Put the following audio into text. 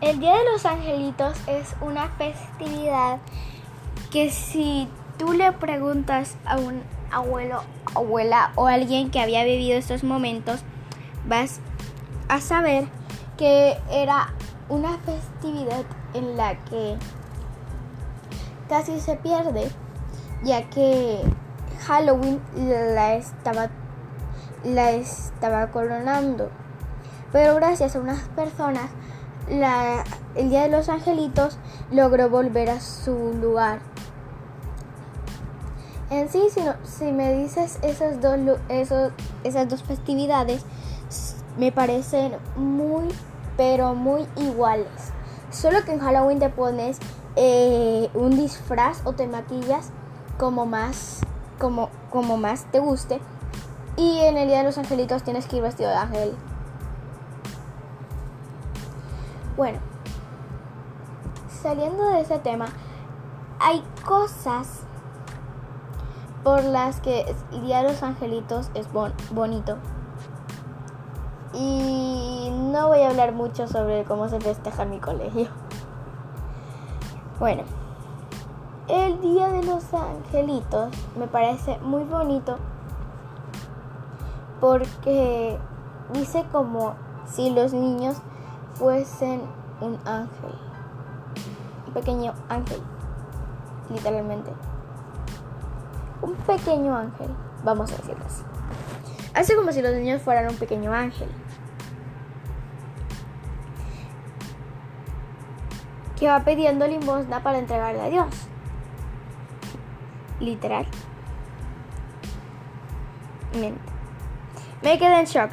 El Día de los Angelitos es una festividad que si tú le preguntas a un abuelo, abuela o alguien que había vivido estos momentos, vas a saber que era una festividad en la que casi se pierde, ya que Halloween la estaba, la estaba coronando. Pero gracias a unas personas, la, el Día de los Angelitos logró volver a su lugar. En sí, si, si me dices esas dos, esas dos festividades, me parecen muy, pero muy iguales. Solo que en Halloween te pones eh, un disfraz o te maquillas como más, como, como más te guste. Y en el Día de los Angelitos tienes que ir vestido de ángel. Bueno, saliendo de ese tema, hay cosas por las que el Día de los Angelitos es bonito. Y no voy a hablar mucho sobre cómo se festeja en mi colegio. Bueno, el Día de los Angelitos me parece muy bonito porque dice como si los niños fuesen un ángel, un pequeño ángel, literalmente. Un pequeño ángel, vamos a decirlo así. Hace como si los niños fueran un pequeño ángel. Que va pidiendo limosna para entregarle a Dios. Literal. Me quedé en shock.